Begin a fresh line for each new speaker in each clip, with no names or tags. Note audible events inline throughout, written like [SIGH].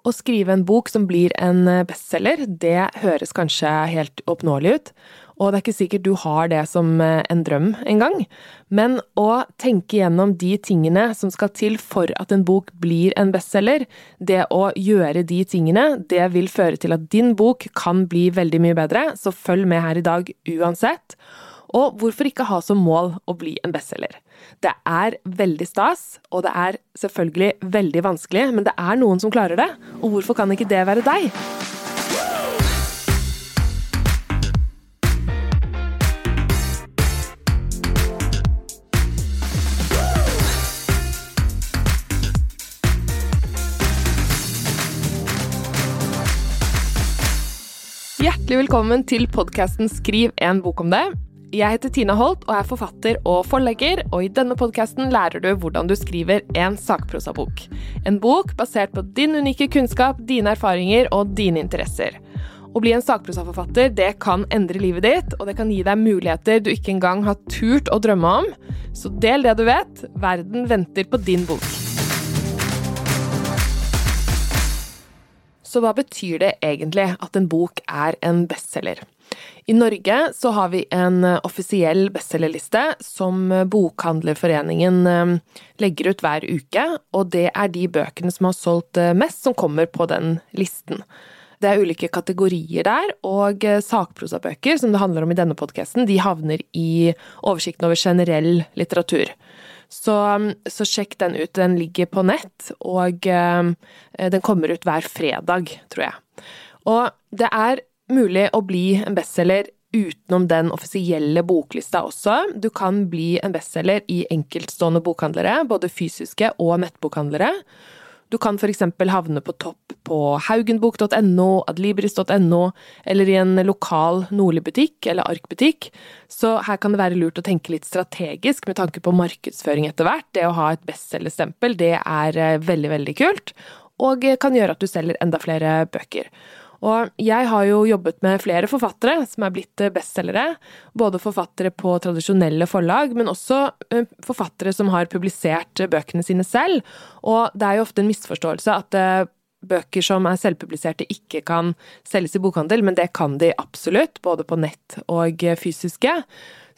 Å skrive en bok som blir en bestselger, det høres kanskje helt oppnåelig ut, og det er ikke sikkert du har det som en drøm engang, men å tenke gjennom de tingene som skal til for at en bok blir en bestselger, det å gjøre de tingene, det vil føre til at din bok kan bli veldig mye bedre, så følg med her i dag uansett. Og hvorfor ikke ha som mål å bli en bestselger? Det er veldig stas, og det er selvfølgelig veldig vanskelig, men det er noen som klarer det, og hvorfor kan ikke det være deg? Hjertelig velkommen til podkasten Skriv en bok om det. Jeg heter Tina Holt og er forfatter og forlegger, og i denne podkasten lærer du hvordan du skriver en sakprosabok. En bok basert på din unike kunnskap, dine erfaringer og dine interesser. Å bli en sakprosaforfatter det kan endre livet ditt, og det kan gi deg muligheter du ikke engang har turt å drømme om. Så del det du vet. Verden venter på din bok. Så hva betyr det egentlig at en bok er en bestselger? I Norge så har vi en offisiell bestselgerliste som Bokhandlerforeningen legger ut hver uke, og det er de bøkene som har solgt mest, som kommer på den listen. Det er ulike kategorier der, og sakprosabøker, som det handler om i denne podkasten, de havner i oversikten over generell litteratur. Så, så, sjekk den ut. Den ligger på nett, og den kommer ut hver fredag, tror jeg. Og det er mulig å bli en bestselger utenom den offisielle boklista også. Du kan bli en bestselger i enkeltstående bokhandlere, både fysiske og nettbokhandlere. Du kan f.eks. havne på topp på haugenbok.no, adlibris.no, eller i en lokal Nordli-butikk eller Ark-butikk. Så her kan det være lurt å tenke litt strategisk med tanke på markedsføring etter hvert. Det å ha et bestselgerstempel, det er eh, veldig, veldig kult, og kan gjøre at du selger enda flere bøker. Og jeg har jo jobbet med flere forfattere som er blitt bestselgere. Både forfattere på tradisjonelle forlag, men også eh, forfattere som har publisert bøkene sine selv. Og det er jo ofte en misforståelse at eh, bøker som er selvpubliserte ikke kan selges i bokhandel, men det kan de absolutt, både på nett og fysiske.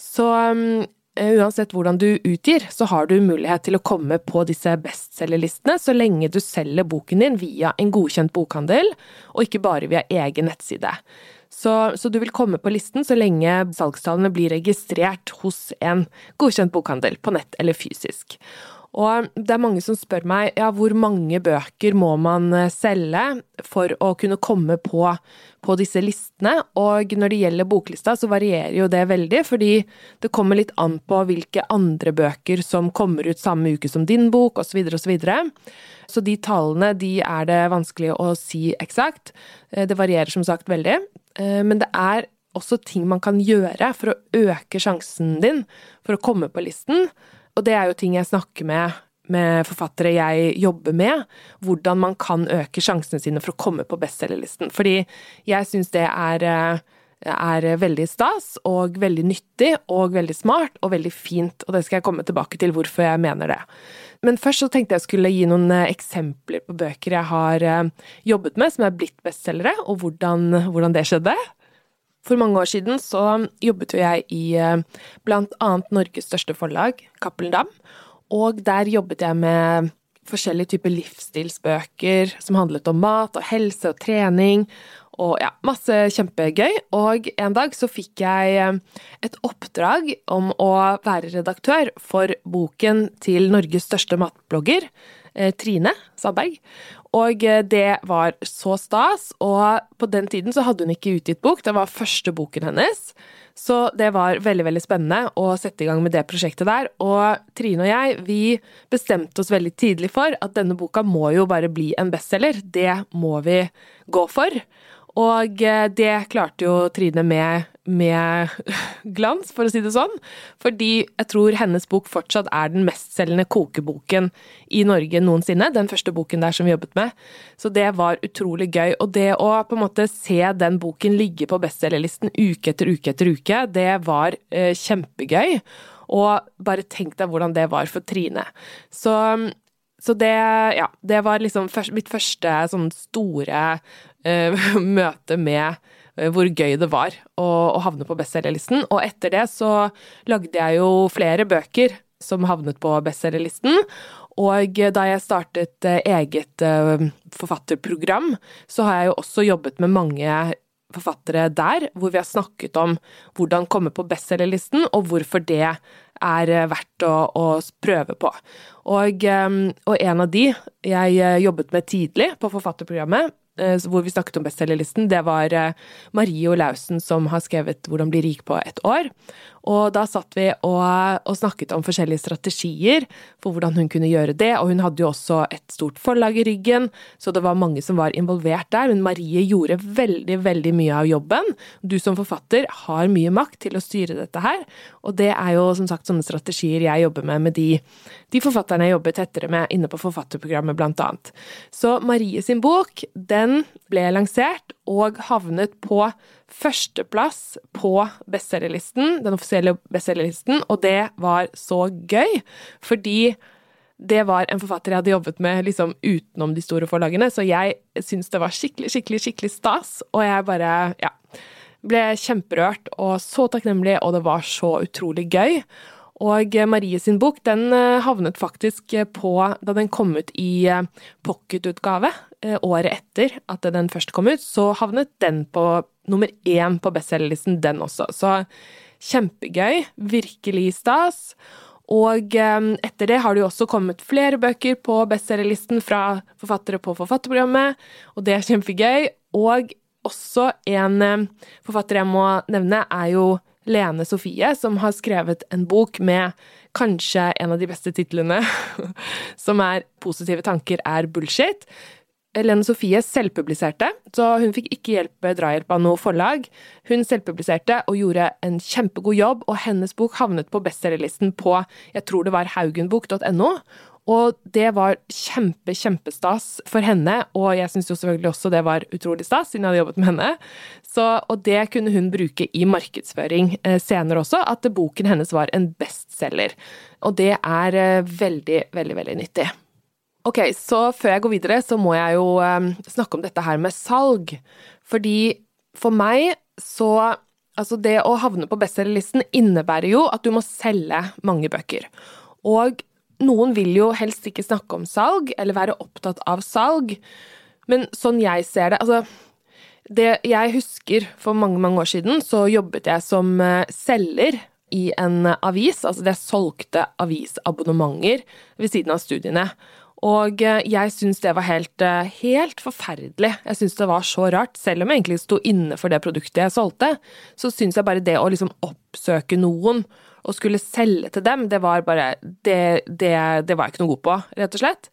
Så mm, Eh, uansett hvordan du utgir, så har du mulighet til å komme på disse bestselgerlistene så lenge du selger boken din via en godkjent bokhandel, og ikke bare via egen nettside. Så, så du vil komme på listen så lenge salgstallene blir registrert hos en godkjent bokhandel, på nett eller fysisk. Og det er mange som spør meg ja, hvor mange bøker må man eh, selge for å kunne komme på, på disse listene, og når det gjelder boklista så varierer jo det veldig, fordi det kommer litt an på hvilke andre bøker som kommer ut samme uke som din bok, osv.. Så, videre. så de tallene de er det vanskelig å si eksakt. Eh, det varierer som sagt veldig, eh, men det er også ting man kan gjøre for å øke sjansen din for å komme på listen. Og det er jo ting jeg snakker med med forfattere jeg jobber med, hvordan man kan øke sjansene sine for å komme på bestselgerlisten. Fordi jeg syns det er, er veldig stas og veldig nyttig og veldig smart og veldig fint, og det skal jeg komme tilbake til hvorfor jeg mener det. Men først så tenkte jeg skulle gi noen eh, eksempler på bøker jeg har eh, jobbet med som er blitt bestselgere, og hvordan, hvordan det skjedde. For mange år siden så jobbet jo jeg i eh, blant annet Norges største forlag, Cappelen Dam, og der jobbet jeg med forskjellige typer livsstilsbøker som handlet om mat og helse og trening, og ja, masse kjempegøy. Og en dag så fikk jeg eh, et oppdrag om å være redaktør for boken til Norges største matblogger, Trine Sandberg. Og eh, det var så stas, og på den tiden så hadde hun ikke utgitt bok, det var første boken hennes. Så det var veldig veldig spennende å sette i gang med det prosjektet der. Og Trine og jeg vi bestemte oss veldig tidlig for at denne boka må jo bare bli en bestselger. Det må vi gå for. Og eh, det klarte jo Trine med, med [LAUGHS] glans, for å si det sånn. Fordi jeg tror hennes bok fortsatt er den mestselgende kokeboken i Norge noensinne. Den første boken der som vi jobbet med. Så det var utrolig gøy. Og det å på en måte se den boken ligge på bestselgerlisten uke etter uke etter uke, det var eh, kjempegøy. Og bare tenk deg hvordan det var for Trine. Så så det, ja, det var liksom mitt første sånn store uh, [LAUGHS] møte med hvor gøy det var å, å havne på bestselgerlisten. Og etter det så lagde jeg jo flere bøker som havnet på bestselgerlisten. Og da jeg startet eget forfatterprogram, så har jeg jo også jobbet med mange forfattere der, hvor vi har snakket om hvordan komme på bestselgerlisten, og hvorfor det er verdt å, å prøve på. Og, og, en av de jeg jobbet med tidlig på forfatterprogrammet, Eh, hvor vi snakket om bestselgerlisten, det var eh, Marie Olaussen som har skrevet 'Hvordan bli rik på et år'. Og da satt vi og, og, snakket om forskjellige strategier for hvordan hun kunne gjøre det, og hun hadde jo også et stort forlag i ryggen, så det var mange som var involvert der. Men Marie gjorde veldig, veldig mye av jobben. Du som forfatter har mye makt til å styre dette her, og det er jo som sagt sånne strategier jeg jobber med med de, de forfatterne jeg jobber tettere med inne på forfatterprogrammet, blant annet. Så Marie sin bok, den ble lansert og havnet på førsteplass på bestselgerlisten, den offisielle bestselgerlisten, og det var så gøy, fordi det var en forfatter jeg hadde jobbet med liksom utenom de store forlagene, så jeg syntes det var skikkelig, skikkelig, skikkelig stas, og jeg bare, ja, ble kjemperørt og så takknemlig, og det var så utrolig gøy. Og Marie sin bok den eh, havnet faktisk på, da den kom ut i eh, pocketutgave eh, året etter at den først kom ut, så havnet den på nummer én på bestselgerlisten, den også. Så kjempegøy. Virkelig stas. Og etter det har det jo også kommet flere bøker på bestselgerlisten fra forfattere på Forfatterprogrammet, og det er kjempegøy. Og også en forfatter jeg må nevne, er jo Lene Sofie, som har skrevet en bok med kanskje en av de beste titlene, [LAUGHS] som er 'Positive tanker er bullshit'. Lene Sofie selvpubliserte, så hun fikk ikke hjelp drahjelp av noe forlag. Hun selvpubliserte og gjorde en kjempegod jobb, og hennes bok havnet på bestselgerlisten på jeg tror det var haugenbok.no, og det var kjempe, kjempestas for henne, og jeg syns jo selvfølgelig også det var utrolig stas, siden jeg hadde jobbet med henne. Så, og det kunne hun bruke i markedsføring eh, senere også, at boken hennes var en bestselger. Og det er eh, veldig, veldig, veldig nyttig. Ok, så før jeg går videre, så må jeg jo eh, snakke om dette her med salg. Fordi for meg så Altså, det å havne på bestselgerlisten innebærer jo at du må selge mange bøker. Og noen vil jo helst ikke snakke om salg, eller være opptatt av salg, men sånn jeg ser det Altså, det jeg husker for mange, mange år siden, så jobbet jeg som eh, selger i en avis. Altså, jeg solgte avisabonnementer ved siden av studiene. Og eh, jeg syns det var helt, eh, helt forferdelig. Jeg syns det var så rart. Selv om jeg egentlig sto inne for det produktet jeg solgte, så syns jeg bare det å liksom oppsøke noen og skulle selge til dem, det var bare det, det, det, var jeg ikke noe god på, rett og slett.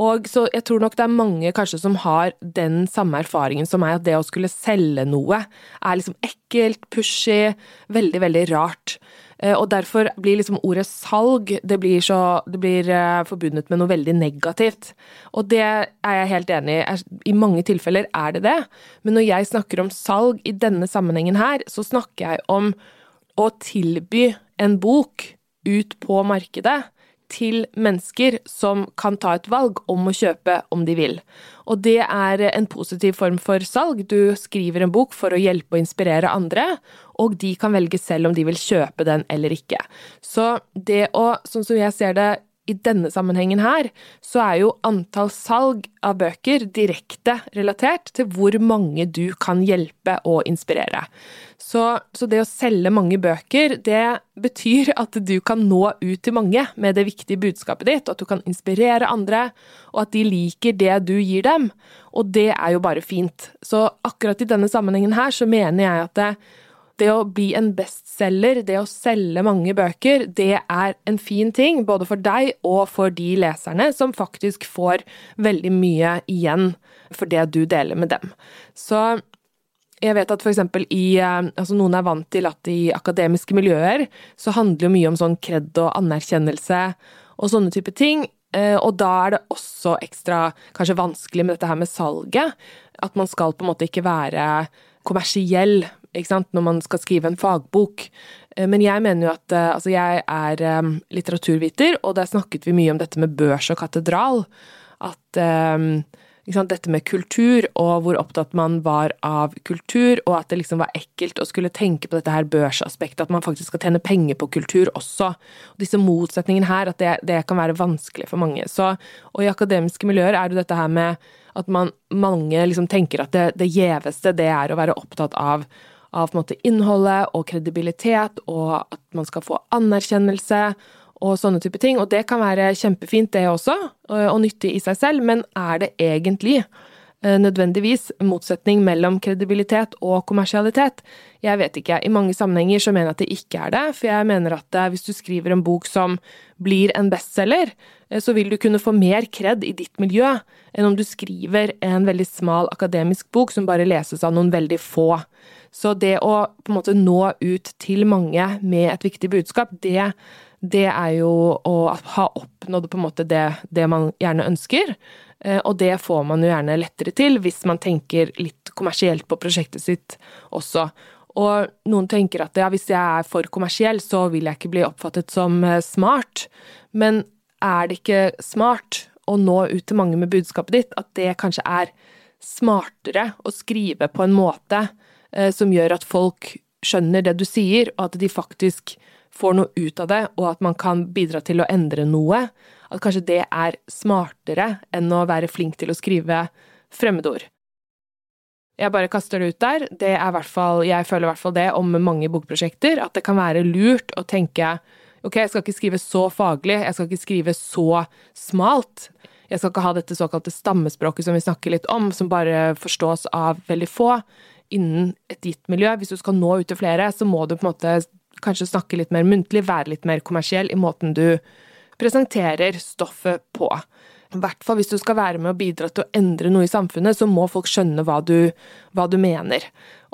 Og så jeg tror nok det er mange kanskje som har den samme erfaringen som meg, at det å skulle selge noe er liksom ekkelt, pushy, veldig, veldig rart. Eh, og derfor blir liksom ordet salg det blir, så, det blir uh, forbundet med noe veldig negativt. Og det er jeg helt enig i. I mange tilfeller er det det. Men når jeg snakker om salg i denne sammenhengen her, så snakker jeg om å tilby en bok ut på markedet til mennesker som kan ta et valg om å kjøpe om de vil. Og det er en positiv form for salg. Du skriver en bok for å hjelpe og inspirere andre, og de kan velge selv om de vil kjøpe den eller ikke. Så det å, sånn som jeg ser det i denne sammenhengen her, så er jo antall salg av bøker direkte relatert til hvor mange du kan hjelpe og inspirere. Så, så, det å selge mange bøker, det betyr at du kan nå ut til mange med det viktige budskapet ditt, og at du kan inspirere andre, og at de liker det du gir dem. Og det er jo bare fint. Så akkurat i denne sammenhengen her så mener jeg at det, det å bli en bestselger, det å selge mange bøker, det er en fin ting, både for deg og for de leserne som faktisk får veldig mye igjen for det du deler med dem. Så jeg vet at f.eks. i eh, altså Noen er vant til at i akademiske miljøer så handler jo mye om sånn kred og anerkjennelse og sånne type ting. Eh, og da er det også ekstra kanskje vanskelig med dette her med salget. At man skal på en måte ikke være kommersiell når man skal skrive en fagbok. Men jeg mener jo at Altså, jeg er litteraturviter, og der snakket vi mye om dette med børs og katedral. At dette med kultur, og hvor opptatt man var av kultur, og at det liksom var ekkelt å skulle tenke på dette her børsaspektet, at man faktisk skal tjene penger på kultur også. Og disse motsetningene her, at det, det, kan være vanskelig for mange. Så, og i akademiske miljøer er det dette her med at man, mange liksom tenker at det, det det er å være opptatt av av måte innholdet og kredibilitet, og at man skal få anerkjennelse og sånne type ting. Og det kan være kjempefint, det også, og nyttig i seg selv, men er det egentlig eh, nødvendigvis motsetning mellom kredibilitet og kommersialitet? Jeg vet ikke. I mange sammenhenger så mener jeg at det ikke er det, for jeg mener at eh, hvis du skriver en bok som blir en bestselger, eh, så vil du kunne få mer kred i ditt miljø enn om du skriver en veldig smal akademisk bok som bare leses av noen veldig få. Så det å på en måte nå ut til mange med et viktig budskap, det det er jo å ha oppnådd på en måte det, det man gjerne ønsker. Eh, og det får man jo gjerne lettere til hvis man tenker litt kommersielt på prosjektet sitt også. Og noen tenker at ja, hvis jeg er for kommersiell, så vil jeg ikke bli oppfattet som eh, smart. Men er det ikke smart å nå ut til mange med budskapet ditt, at det kanskje er smartere å skrive på en måte som gjør at folk skjønner det du sier, og at de faktisk får noe ut av det, og at man kan bidra til å endre noe, at kanskje det er smartere enn å være flink til å skrive fremmedord. Jeg bare kaster det ut der. Det er hvert fall, jeg føler i hvert fall det om mange bokprosjekter, at det kan være lurt å tenke ok, jeg skal ikke skrive så faglig, jeg skal ikke skrive så smalt. Jeg skal ikke ha dette såkalte stammespråket som vi snakker litt om, som bare forstås av veldig få innen et gitt miljø. Hvis du skal nå ut til flere, så må du på en måte kanskje snakke litt mer muntlig, være litt mer kommersiell i måten du presenterer stoffet på. I hvert fall hvis du skal være med og bidra til å endre noe i samfunnet, så må folk skjønne hva du, hva du mener.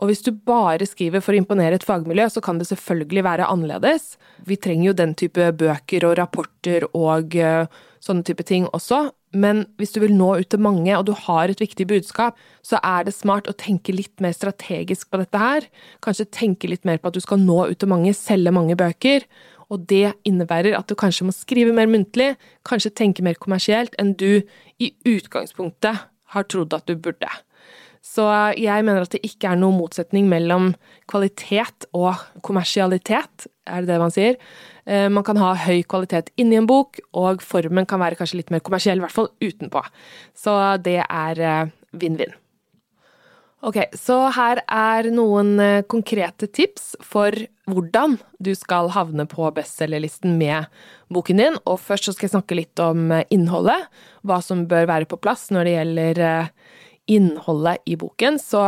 Og hvis du bare skriver for å imponere et fagmiljø, så kan det selvfølgelig være annerledes. Vi trenger jo den type bøker og rapporter og uh, sånne type ting også. Men hvis du vil nå ut til mange, og du har et viktig budskap, så er det smart å tenke litt mer strategisk på dette her. Kanskje tenke litt mer på at du skal nå ut til mange, selge mange bøker. Og det innebærer at du kanskje må skrive mer muntlig, kanskje tenke mer kommersielt enn du i utgangspunktet har trodd at du burde. Så jeg mener at det ikke er noen motsetning mellom kvalitet og kommersialitet, er det det man sier. Eh, man kan ha høy kvalitet inni en bok, og formen kan være kanskje litt mer kommersiell, i hvert fall utenpå. Så det er eh, vinn-vinn. Ok, så her er noen eh, konkrete tips for hvordan du skal havne på bestselgerlisten med boken din. Og først så skal jeg snakke litt om innholdet, hva som bør være på plass når det gjelder innholdet i boken. Så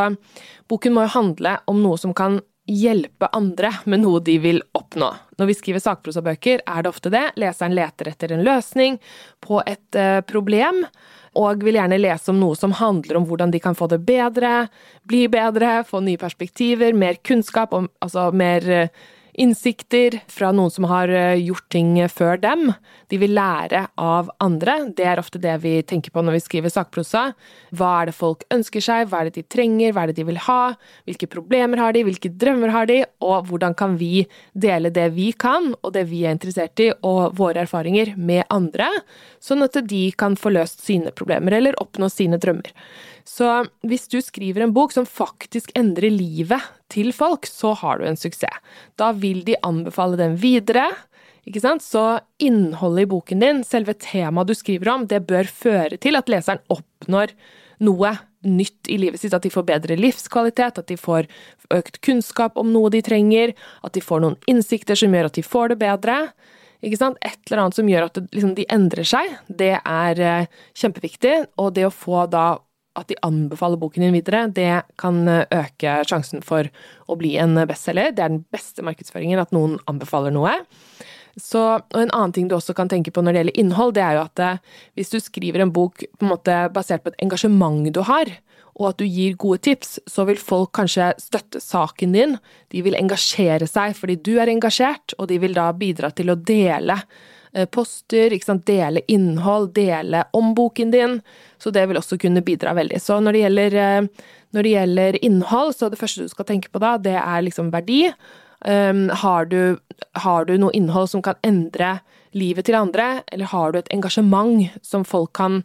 boken må jo handle om noe som kan hjelpe andre med noe de vil oppnå. Når vi skriver sakprosabøker, er det ofte det. Leseren leter etter en løsning på et uh, problem, og vil gjerne lese om noe som handler om hvordan de kan få det bedre, bli bedre, få nye perspektiver, mer kunnskap, altså mer uh, innsikter fra noen som har eh, gjort ting før dem. De vil lære av andre. Det er ofte det vi tenker på når vi skriver sakprosa. Hva er det folk ønsker seg, hva er det de trenger, hva er det de vil ha, hvilke problemer har de, hvilke drømmer har de, og hvordan kan vi dele det vi kan, og det vi er interessert i, og våre erfaringer med andre, sånn at de kan få løst sine problemer eller oppnå sine drømmer. Så hvis du skriver en bok som faktisk endrer livet til folk, så har du en suksess. Da vil de anbefale den videre. Ikke sant? Så innholdet i boken din, selve temaet du skriver om, det bør føre til at leseren oppnår noe nytt i livet sitt. At de får bedre livskvalitet, at de får økt kunnskap om noe de trenger, at de får noen innsikter som gjør at de får det bedre. Ikke sant? Et eller annet som gjør at det, liksom, de endrer seg, det er eh, kjempeviktig. Og det å få da at de anbefaler boken din videre, det kan eh, øke sjansen for å bli en bestselger. Det er den beste markedsføringen, at noen anbefaler noe. Så, og En annen ting du også kan tenke på når det gjelder innhold, det er jo at eh, hvis du skriver en bok på en måte basert på et engasjement du har, og at du gir gode tips, så vil folk kanskje støtte saken din. De vil engasjere seg fordi du er engasjert, og de vil da bidra til å dele Eh, poster, dele innhold, dele om boken din. Så det vil også kunne bidra veldig. Så når det gjelder, eh, når det gjelder innhold, så det første du skal tenke på da, det er liksom verdi. Um, har, du, har du noe innhold som kan endre livet til andre, eller har du et engasjement som folk kan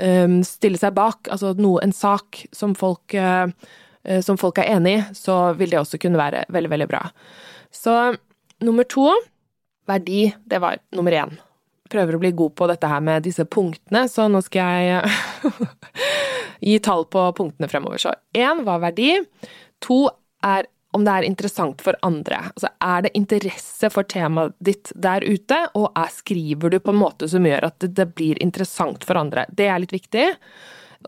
um, stille seg bak, altså noe, en sak som folk, uh, som folk er enig i, så vil det også kunne være veldig, veldig bra. Så nummer to, verdi, det var nummer én. Prøver å bli god på dette her med disse punktene, så nå skal jeg [LAUGHS] gi tall på punktene fremover. Så én var verdi. To er om det er interessant for andre. Altså, er det interesse for temaet ditt der ute, og er, skriver du på en måte som gjør at det, det, blir interessant for andre? Det er litt viktig.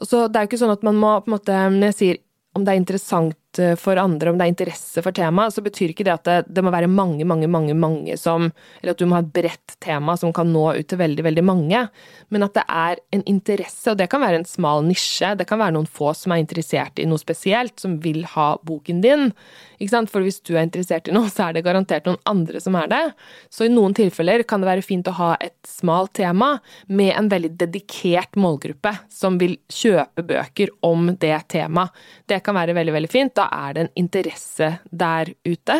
Så det er jo ikke sånn at man må på en måte Når jeg sier om det er interessant Eh, for andre, om det er interesse for temaet, så betyr ikke det at det, det, må være mange, mange, mange mange som Eller at du må ha et bredt tema som kan nå ut til veldig, veldig mange. Men at det er en interesse, og det kan være en smal nisje. Det kan være noen få som er interessert i noe spesielt, som vil ha boken din. Ikke sant? For hvis du er interessert i noe, så er det garantert noen andre som er det. Så i noen tilfeller kan det være fint å ha et smalt tema med en veldig dedikert målgruppe som vil kjøpe bøker om det temaet. Det kan være veldig, veldig fint da er det en interesse der ute.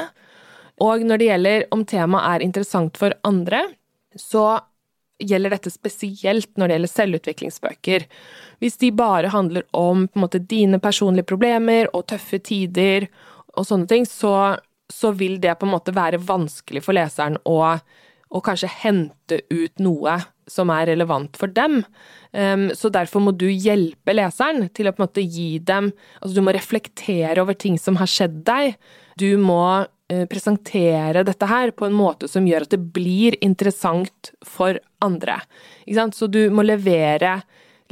Og når det gjelder om temaet er interessant for andre, så gjelder dette spesielt når det gjelder selvutviklingsbøker. Hvis de bare handler om måte, dine personlige problemer og tøffe tider og sånne ting, så, så vil det på en måte være vanskelig for leseren å, å kanskje hente ut noe som er relevant for dem. Um, så derfor må du hjelpe leseren til å på en måte gi dem Altså du må reflektere over ting som har skjedd deg. Du må uh, presentere dette her på en måte som gjør at det blir interessant for andre. Så du må levere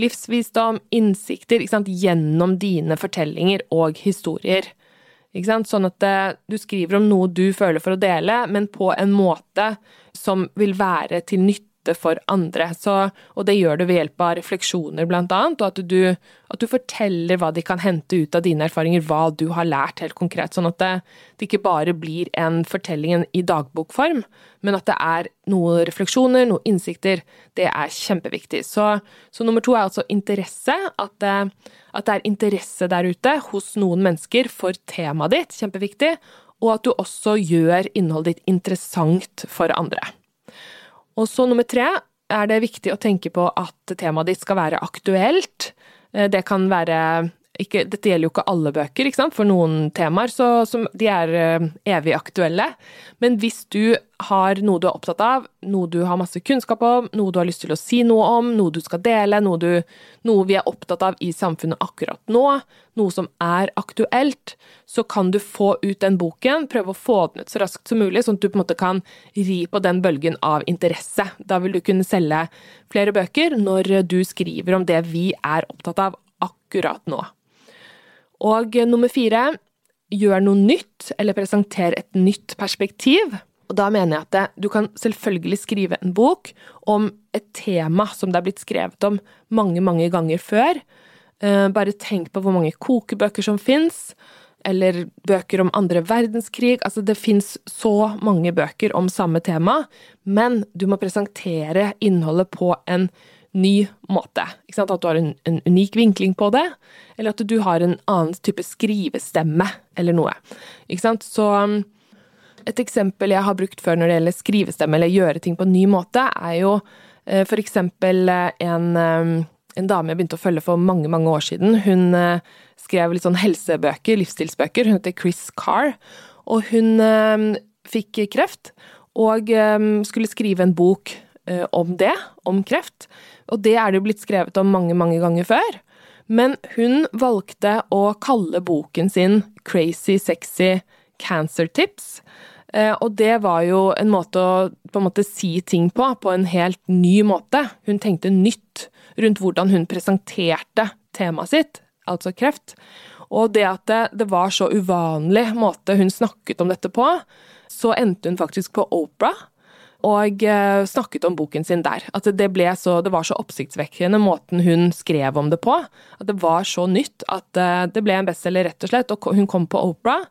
livsvisdom, innsikter, gjennom dine fortellinger og historier. Sånn at eh, du skriver om noe du føler for å dele, men på en måte som vil være til nytte nytte for andre. Så, og det gjør du ved hjelp av refleksjoner, blant annet, og at du, at du, forteller hva de kan hente ut av dine erfaringer, hva du har lært helt konkret. Sånn at det, det ikke bare blir en fortelling i dagbokform, men at det er noen refleksjoner, noen innsikter. Det er kjempeviktig. Så, så nummer to er altså interesse. At det, at det er interesse der ute hos noen mennesker for temaet ditt. Kjempeviktig. Og at du også gjør innholdet ditt interessant for andre. Og så nummer tre er det viktig å tenke på at temaet ditt skal være aktuelt. Eh, det kan være ikke, dette gjelder jo ikke alle bøker, ikke for noen temaer så, som, de er uh, evig aktuelle. Men hvis du har noe du er opptatt av, noe du har masse kunnskap om, noe du har lyst til å si noe om, noe du skal dele, noe, du, noe vi er opptatt av i samfunnet akkurat nå, noe som er aktuelt, så kan du få ut den boken, prøve å få den ut så raskt som mulig, sånn at du på en måte kan ri på den bølgen av interesse. Da vil du kunne selge flere bøker når du skriver om det vi er opptatt av akkurat nå. Og nummer fire, gjør noe nytt, eller presenter et nytt perspektiv. Og da mener jeg at det, du kan selvfølgelig skrive en bok om et tema som det er blitt skrevet om mange, mange ganger før. Eh, bare tenk på hvor mange kokebøker som fins, eller bøker om andre verdenskrig. Altså, det fins så mange bøker om samme tema, men du må presentere innholdet på en ny måte. At du har en, en, unik vinkling på det, eller at du har en annen type skrivestemme, eller noe. Så um, et eksempel jeg har brukt før når det gjelder skrivestemme eller gjøre ting på en ny måte, er jo eh, for eksempel eh, en, um, en dame jeg begynte å følge for mange, mange år siden. Hun eh, skrev litt sånn helsebøker, livsstilsbøker. Hun heter Chris Carr, og hun um, fikk kreft og skulle skrive en bok om det, om kreft. Og det er det jo blitt skrevet om mange, mange ganger før. Men hun valgte å kalle boken sin Crazy Sexy Cancer Tips. Eh, og det var jo en måte å på en måte si ting på, på en helt ny måte. Hun tenkte nytt rundt hvordan hun presenterte temaet sitt, altså kreft. Og det at det, det var så uvanlig måte hun snakket om dette på, så endte hun faktisk på Opera og eh, snakket om boken sin der. At det, så, det var så oppsiktsvekkende måten hun skrev om det på. At det var så nytt at eh, det ble en bestselger, rett og slett. Og hun kom på Opera.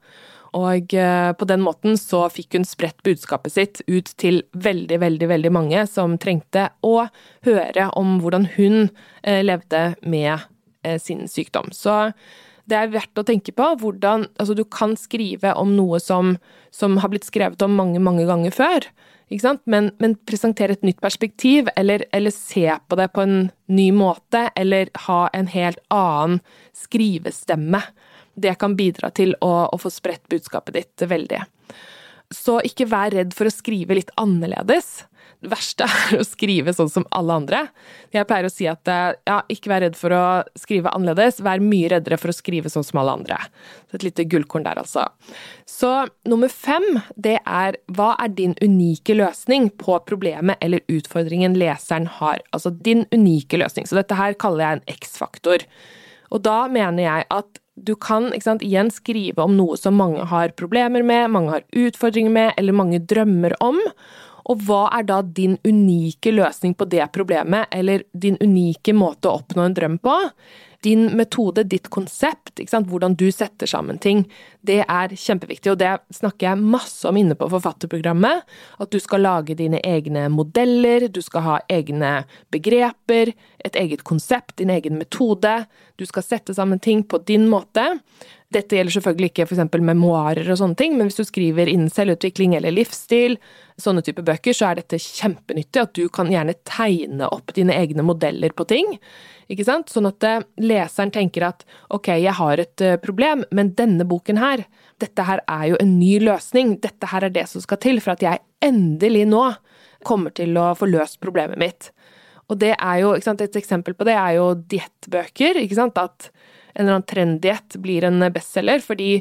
Og eh, på den måten så fikk hun spredt budskapet sitt ut til veldig, veldig, veldig mange som trengte å høre om hvordan hun levde med sin sykdom. Så det er verdt å tenke på hvordan Altså, du kan skrive om noe som, som har blitt skrevet om mange, mange ganger før. Men, men presentere et nytt perspektiv, eller, eller, se på det på en ny måte, eller ha en helt annen skrivestemme. Det kan bidra til å, å få spredt budskapet ditt veldig. Så ikke vær redd for å skrive litt annerledes. Det verste er å skrive sånn som alle andre. Jeg pleier å si at ja, ikke vær redd for å skrive annerledes, vær mye reddere for å skrive sånn som alle andre. Så et lite gullkorn der, altså. Så nummer fem, det er hva er din unike løsning på problemet eller utfordringen leseren har? Altså din unike løsning. Så dette her kaller jeg en X-faktor. Og da mener jeg at du kan sant, igjen skrive om noe som mange har problemer med, mange har utfordringer med, eller mange drømmer om. Og hva er da din unike løsning på det problemet, eller din unike måte å oppnå en drøm på? Din metode, ditt konsept, hvordan du setter sammen ting, det er kjempeviktig. Og det snakker jeg masse om inne på forfatterprogrammet. At du skal lage dine egne modeller, du skal ha egne begreper, et eget konsept, din egen metode. Du skal sette sammen ting på din måte. Dette gjelder selvfølgelig ikke f.eks. memoarer og sånne ting, men hvis du skriver innen selvutvikling eller livsstil, sånne type bøker, så er dette kjempenyttig. At du kan gjerne tegne opp dine egne modeller på ting. Ikke sant? Sånn at eh, leseren tenker at ok, jeg har et eh, problem, men denne boken her, dette her er jo en ny løsning. Dette her er det som skal til for at jeg endelig nå kommer til å få løst problemet mitt. Og det er jo, sant, Et eksempel på det er jo diettbøker. At en eller annen trenddiett blir en bestselger fordi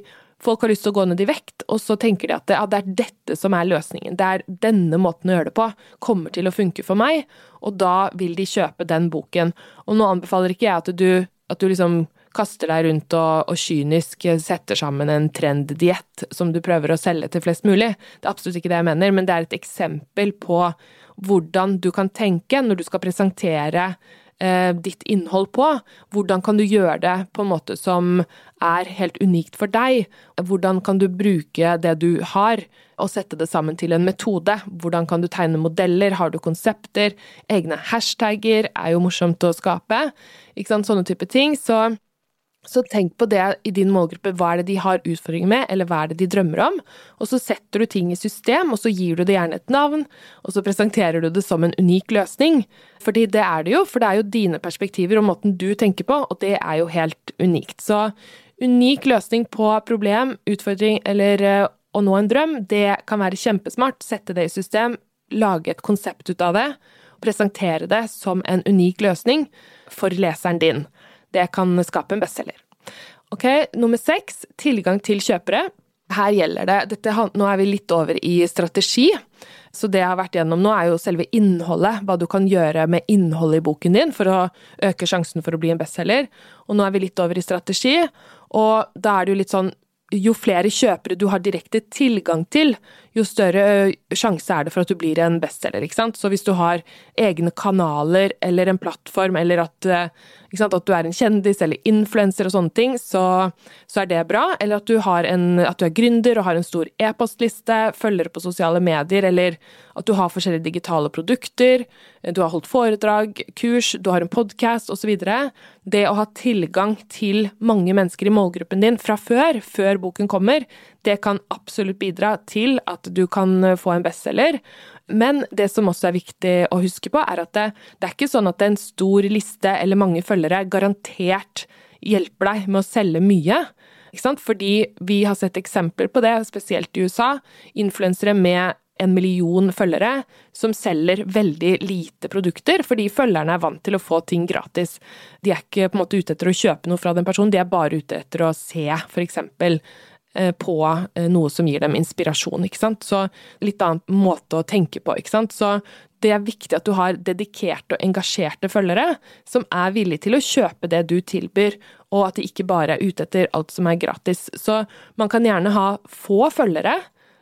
folk har lyst til å gå ned i vekt, og så tenker de at ja, det er dette som er løsningen. Det er denne måten å gjøre det på kommer til å funke for meg, og da vil de kjøpe den boken. Og nå anbefaler ikke jeg at du, at du liksom kaster deg rundt og, og, kynisk setter sammen en trenddiett som du prøver å selge til flest mulig. Det er absolutt ikke det jeg mener, men det er et eksempel på hvordan du kan tenke når du skal presentere eh, ditt innhold på. Hvordan kan du gjøre det på en måte som er helt unikt for deg? Hvordan kan du bruke det du har, og sette det sammen til en metode? Hvordan kan du tegne modeller? Har du konsepter? Egne hashtagger er jo morsomt å skape. Ikke sant? Sånne type ting. Så så tenk på det i din målgruppe. Hva er det de har utfordringer med, eller hva er det de drømmer om? Og så setter du ting i system, og så gir du det gjerne et navn, og så presenterer du det som en unik løsning. Fordi det er det jo, for det er jo dine perspektiver og måten du tenker på, og det er jo helt unikt. Så unik løsning på problem, utfordring eller eh, å nå en drøm, det kan være kjempesmart. Sette det i system, lage et konsept ut av det, og presentere det som en unik løsning for leseren din. Det kan skape en bestselger. Ok, Nummer seks tilgang til kjøpere. Her gjelder det dette, Nå er vi litt over i strategi. Så det jeg har vært gjennom nå, er jo selve innholdet. Hva du kan gjøre med innholdet i boken din for å øke sjansen for å bli en bestselger. Og nå er vi litt over i strategi, og da er det jo litt sånn jo flere kjøpere du har direkte tilgang til, jo større sjanse er det for at du blir en bestselger. Så hvis du har egne kanaler eller en plattform, eller at at du er en kjendis eller influenser og sånne ting, så, så, er det bra. Eller at du, en, at du er gründer og har en stor e-postliste, følger på sosiale medier, eller at du har forskjellige digitale produkter, du har holdt foredrag, kurs, du har en podkast osv. Det å ha tilgang til mange mennesker i målgruppen din fra før, før boken kommer, det kan absolutt bidra til at du kan få en bestselger. Men det som også er viktig å huske på, er at det, det er ikke sånn at en stor liste eller mange følgere garantert hjelper deg med å selge mye. Fordi vi har sett eksempler på det, spesielt i USA. Influensere med en million følgere som selger veldig lite produkter, fordi følgerne er vant til å få ting gratis. De er ikke på en måte ute etter å kjøpe noe fra den personen, de er bare ute etter å se f.eks. Eh, på eh, noe som gir dem inspirasjon, ikke sant. Så litt annen måte å tenke på, ikke sant. Så det er viktig at du har dedikerte og engasjerte følgere som er villige til å kjøpe det du tilbyr, og at de ikke bare er ute etter alt som er gratis. Så man kan gjerne ha få følgere,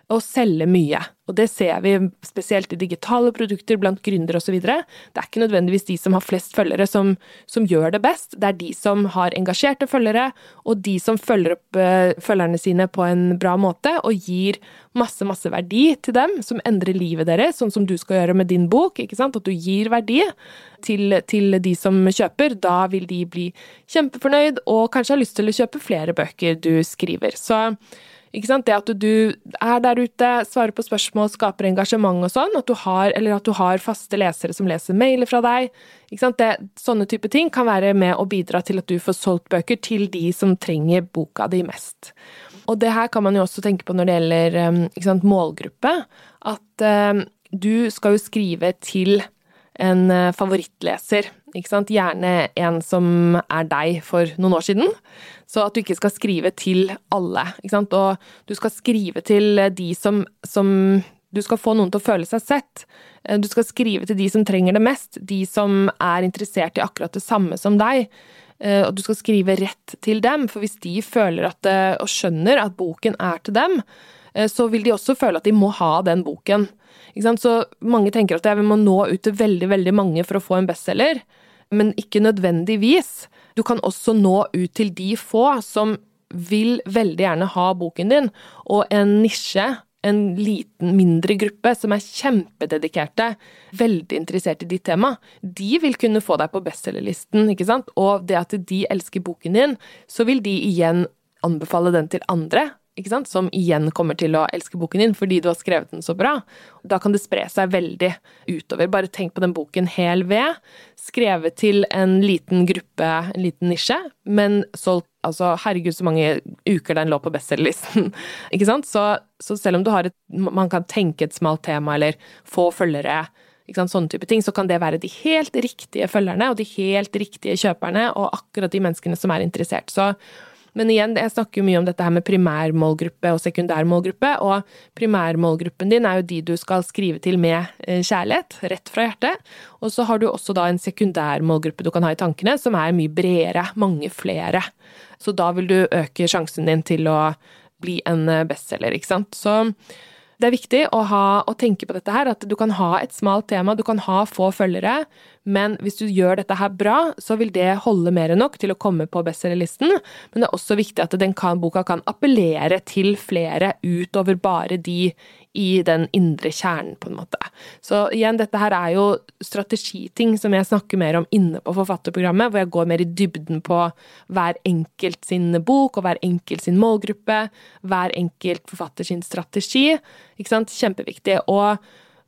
å selge mye. Og det ser vi spesielt i digitale produkter blant gründere osv. Det er ikke nødvendigvis de som har flest følgere som, som, gjør det best, det er de som har engasjerte følgere, og de som følger opp uh, følgerne sine på en bra måte og gir masse, masse verdi til dem, som endrer livet deres, sånn som du skal gjøre med din bok, ikke sant, at du gir verdi til, til de som kjøper. Da vil de bli kjempefornøyd og kanskje ha lyst til å kjøpe flere bøker du skriver. Så? Det at du er der ute, svarer på spørsmål, skaper engasjement og sånn, at har, eller at du har faste lesere som leser mailer fra deg. Det, sånne type ting kan være med å bidra til at du får solgt bøker til de som trenger boka di mest. Og det her kan man jo også tenke på når det gjelder um, sant, målgruppe. At uh, du skal jo skrive til en uh, favorittleser. Ikke sant? Gjerne en som er deg for noen år siden. Så at du ikke skal skrive til alle. Ikke sant? Og du skal skrive til de som, som Du skal få noen til å føle seg sett. Eh, du skal skrive til de som trenger det mest. De som er interessert i akkurat det samme som deg. Eh, og du skal skrive rett til dem, for hvis de føler at, eh, og skjønner at boken er til dem, så vil de også føle at de må ha den boken. Så mange tenker at vi må nå ut til veldig, veldig mange for å få en bestselger, men ikke nødvendigvis. Du kan også nå ut til de få som vil veldig gjerne ha boken din, og en nisje, en liten, mindre gruppe som er kjempededikerte, veldig interessert i ditt tema, de vil kunne få deg på bestselgerlisten, ikke sant? Og det at de elsker boken din, så vil de igjen anbefale den til andre, som igjen kommer til å elske boken din fordi du har skrevet den så bra. Da kan det spre seg veldig utover. Bare tenk på den boken Hel ved, skrevet til en liten gruppe, en liten nisje, men solgt Altså, herregud, så mange uker den lå på bestselgerlisten. [LAUGHS] ikke sant? Så, så, selv om du har et Man kan tenke et smalt tema eller få følgere, ikke sant? sånne type ting, så kan det være de helt riktige følgerne og de helt riktige kjøperne og akkurat de menneskene som er interessert. Så men igjen, jeg snakker jo mye om dette her med primærmålgruppe og sekundærmålgruppe, og primærmålgruppen din er jo de du skal skrive til med eh, kjærlighet, rett fra hjertet. Og så har du også da en sekundærmålgruppe du kan ha i tankene, som er mye bredere, mange flere. Så da vil du øke sjansen din til å bli en bestselger, ikke sant. Så det er viktig å, ha, å, tenke på dette her, at du kan ha et smalt tema, du kan ha få følgere, men hvis du gjør dette her bra, så vil det holde mer enn nok til å komme på bestselgerlisten. Men det er også viktig at den kan, boka kan appellere til flere utover bare de i den indre kjernen, på en måte. Så igjen, dette her er jo strategiting som jeg snakker mer om inne på forfatterprogrammet, hvor jeg går mer i dybden på hver enkelt sin bok og hver enkelt sin målgruppe, hver enkelt forfatter sin strategi. Ikke sant? Kjempeviktig. Og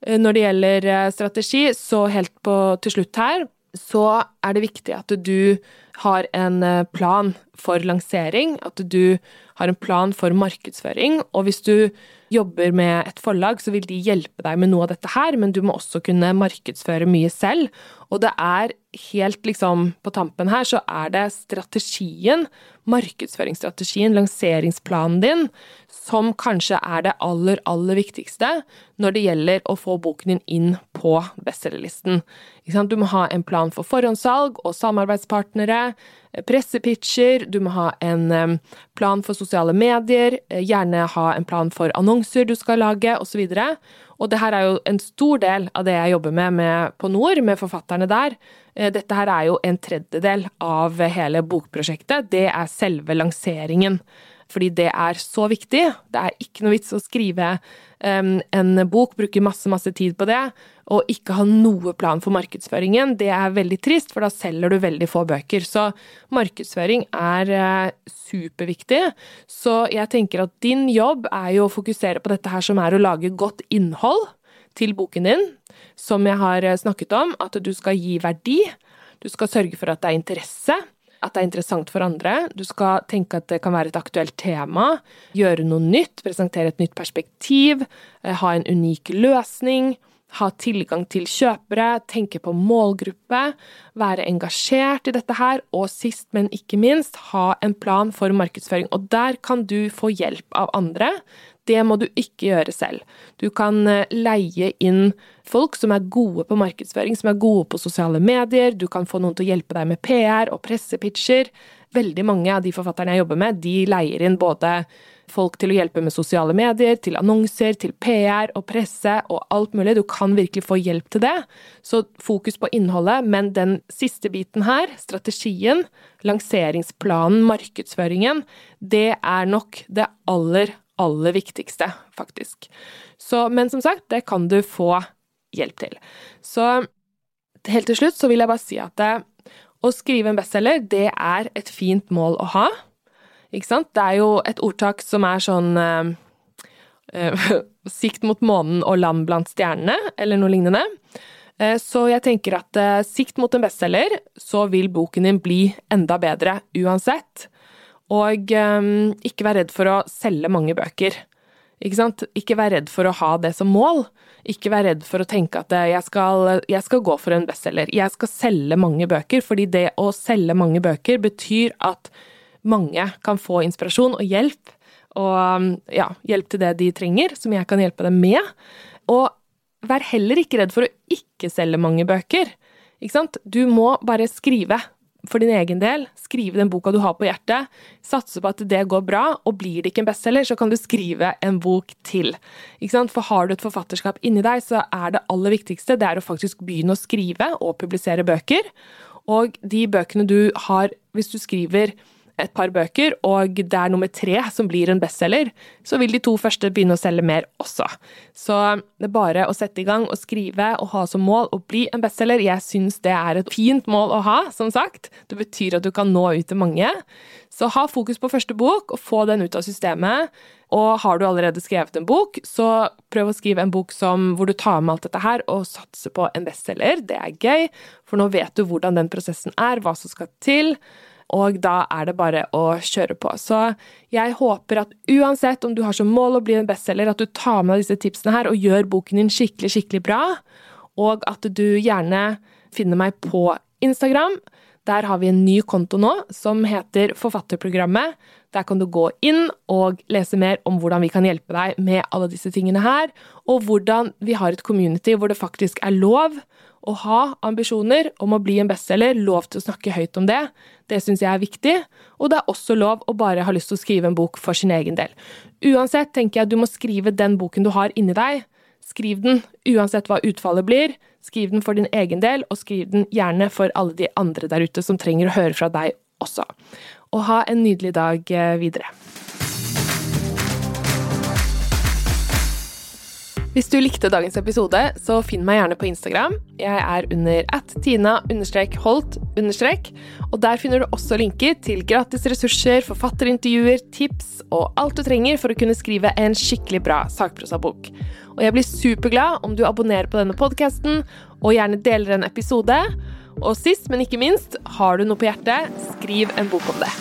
Eh, når det gjelder eh, strategi, så helt på til slutt her, så er det viktig at du har en eh, plan for lansering, at du har en plan for markedsføring, og hvis du jobber med et forlag, så vil de hjelpe deg med noe av dette her, men du må også kunne markedsføre mye selv. Og det er helt liksom på tampen her, så er det strategien, markedsføringsstrategien, lanseringsplanen din, som kanskje er det aller, aller viktigste når det gjelder å få boken din inn på bestselgerlisten. Du må ha en plan for forhåndssalg og samarbeidspartnere, pressepitcher, du må ha en plan for sosiale medier, eh, gjerne ha en plan for annonser du skal lage, osv. Og, det her er jo en stor del av det jeg jobber med, med på Nord, med forfatterne der. Eh, dette her er jo en tredjedel av hele bokprosjektet. Det er selve lanseringen fordi det er så viktig. Det er ikke noe vits å skrive en bok, bruker masse, masse tid på det, og ikke ha noe plan for markedsføringen. Det er veldig trist, for da selger du veldig få bøker. Så markedsføring er uh, superviktig. Så jeg tenker at din jobb er jo å fokusere på dette her som er å lage godt innhold til boken din, som jeg har eh, snakket om, at du skal gi verdi. Du skal sørge for at det er interesse at det er interessant for andre. Du skal tenke at det kan være et aktuelt tema, gjøre noe nytt, presentere et nytt perspektiv, eh, ha en unik løsning, ha tilgang til kjøpere, tenke på målgruppe, være engasjert i dette her, og sist, men ikke minst, ha en plan for markedsføring. Og der kan du få hjelp av andre. Det må du ikke gjøre selv. Du kan eh, leie inn folk som er gode på markedsføring, som er gode på sosiale medier, du kan få noen til å hjelpe deg med PR og pressepitcher, veldig mange av de forfatterne jeg jobber med, de leier inn både folk til å hjelpe med sosiale medier, til annonser, til PR og presse og alt mulig. Du kan virkelig få hjelp til det. Så fokus på innholdet, men den siste biten her, strategien, lanseringsplanen, markedsføringen, det er nok det aller, aller viktigste, faktisk. Så, men som sagt, det kan du få hjelp til. Så helt til slutt så vil jeg bare si at det, å skrive en bestselger, det er et fint mål å ha. Ikke sant? Det er jo et ordtak som er sånn eh, uh, [LAUGHS] Sikt mot månen og land blant stjernene, eller noe lignende. Uh, så jeg tenker at sikt mot en bestselger, så vil boken din bli enda bedre uansett. Og um, ikke vær redd for å selge mange bøker. Ikke sant? Ikke vær redd for å ha det som mål. Ikke vær redd for å tenke at jeg skal, jeg skal gå for en bestselger. Jeg skal selge mange bøker, fordi det å selge mange bøker betyr at mange kan få inspirasjon og hjelp, og ja, hjelp til det de trenger, som jeg kan hjelpe dem med. Og vær heller ikke redd for å ikke selge mange bøker. Ikke sant? Du må bare skrive for din egen del. Skrive den boka du har på hjertet. Satse på at det går bra, og blir det ikke en bestselger, så kan du skrive en bok til. For har du et forfatterskap inni deg, så er det aller viktigste det er å faktisk begynne å skrive og publisere bøker. Og de bøkene du har, hvis du skriver et par bøker, og det er nummer tre som blir en bestselger, så vil de to første begynne å selge mer også. Så det er bare å sette i gang og skrive og ha som mål å bli en bestselger. Jeg syns det er et fint mål å ha, som sagt. Det betyr at du kan nå ut til mange. Så ha fokus på første bok, og få den ut av systemet. Og har du allerede skrevet en bok, så prøv å skrive en bok som, hvor du tar med alt dette her og satser på en bestselger. Det er gøy, for nå vet du hvordan den prosessen er, hva som skal til og da er det bare å kjøre på. Så jeg håper at uansett om du har som mål å bli en bestselger, at du tar med deg disse tipsene her og gjør boken din skikkelig, skikkelig bra, og at du gjerne finner meg på Instagram. Der har vi en ny konto nå som heter Forfatterprogrammet. Der kan du gå inn og lese mer om hvordan vi kan hjelpe deg med alle disse tingene her, og hvordan vi har et community hvor det faktisk er lov å ha ambisjoner om å bli en bestselger, lov til å snakke høyt om det. Det syns jeg er viktig, og det er også lov å bare ha lyst til å skrive en bok for sin egen del. Uansett tenker jeg du må skrive den boken du har inni deg. Skriv den, uansett hva utfallet blir. Skriv den for din egen del, og skriv den gjerne for alle de andre der ute som trenger å høre fra deg også. Og ha en nydelig dag eh, videre. Hvis du likte dagens episode, så finn meg gjerne på Instagram. Jeg er under at tina-holt- og der finner du også linker til gratis ressurser, forfatterintervjuer, tips og alt du trenger for å kunne skrive en skikkelig bra sakprosabok. Og jeg blir superglad om du abonnerer på denne podkasten, og gjerne deler en episode. Og sist, men ikke minst, har du noe på hjertet, skriv en bok om det.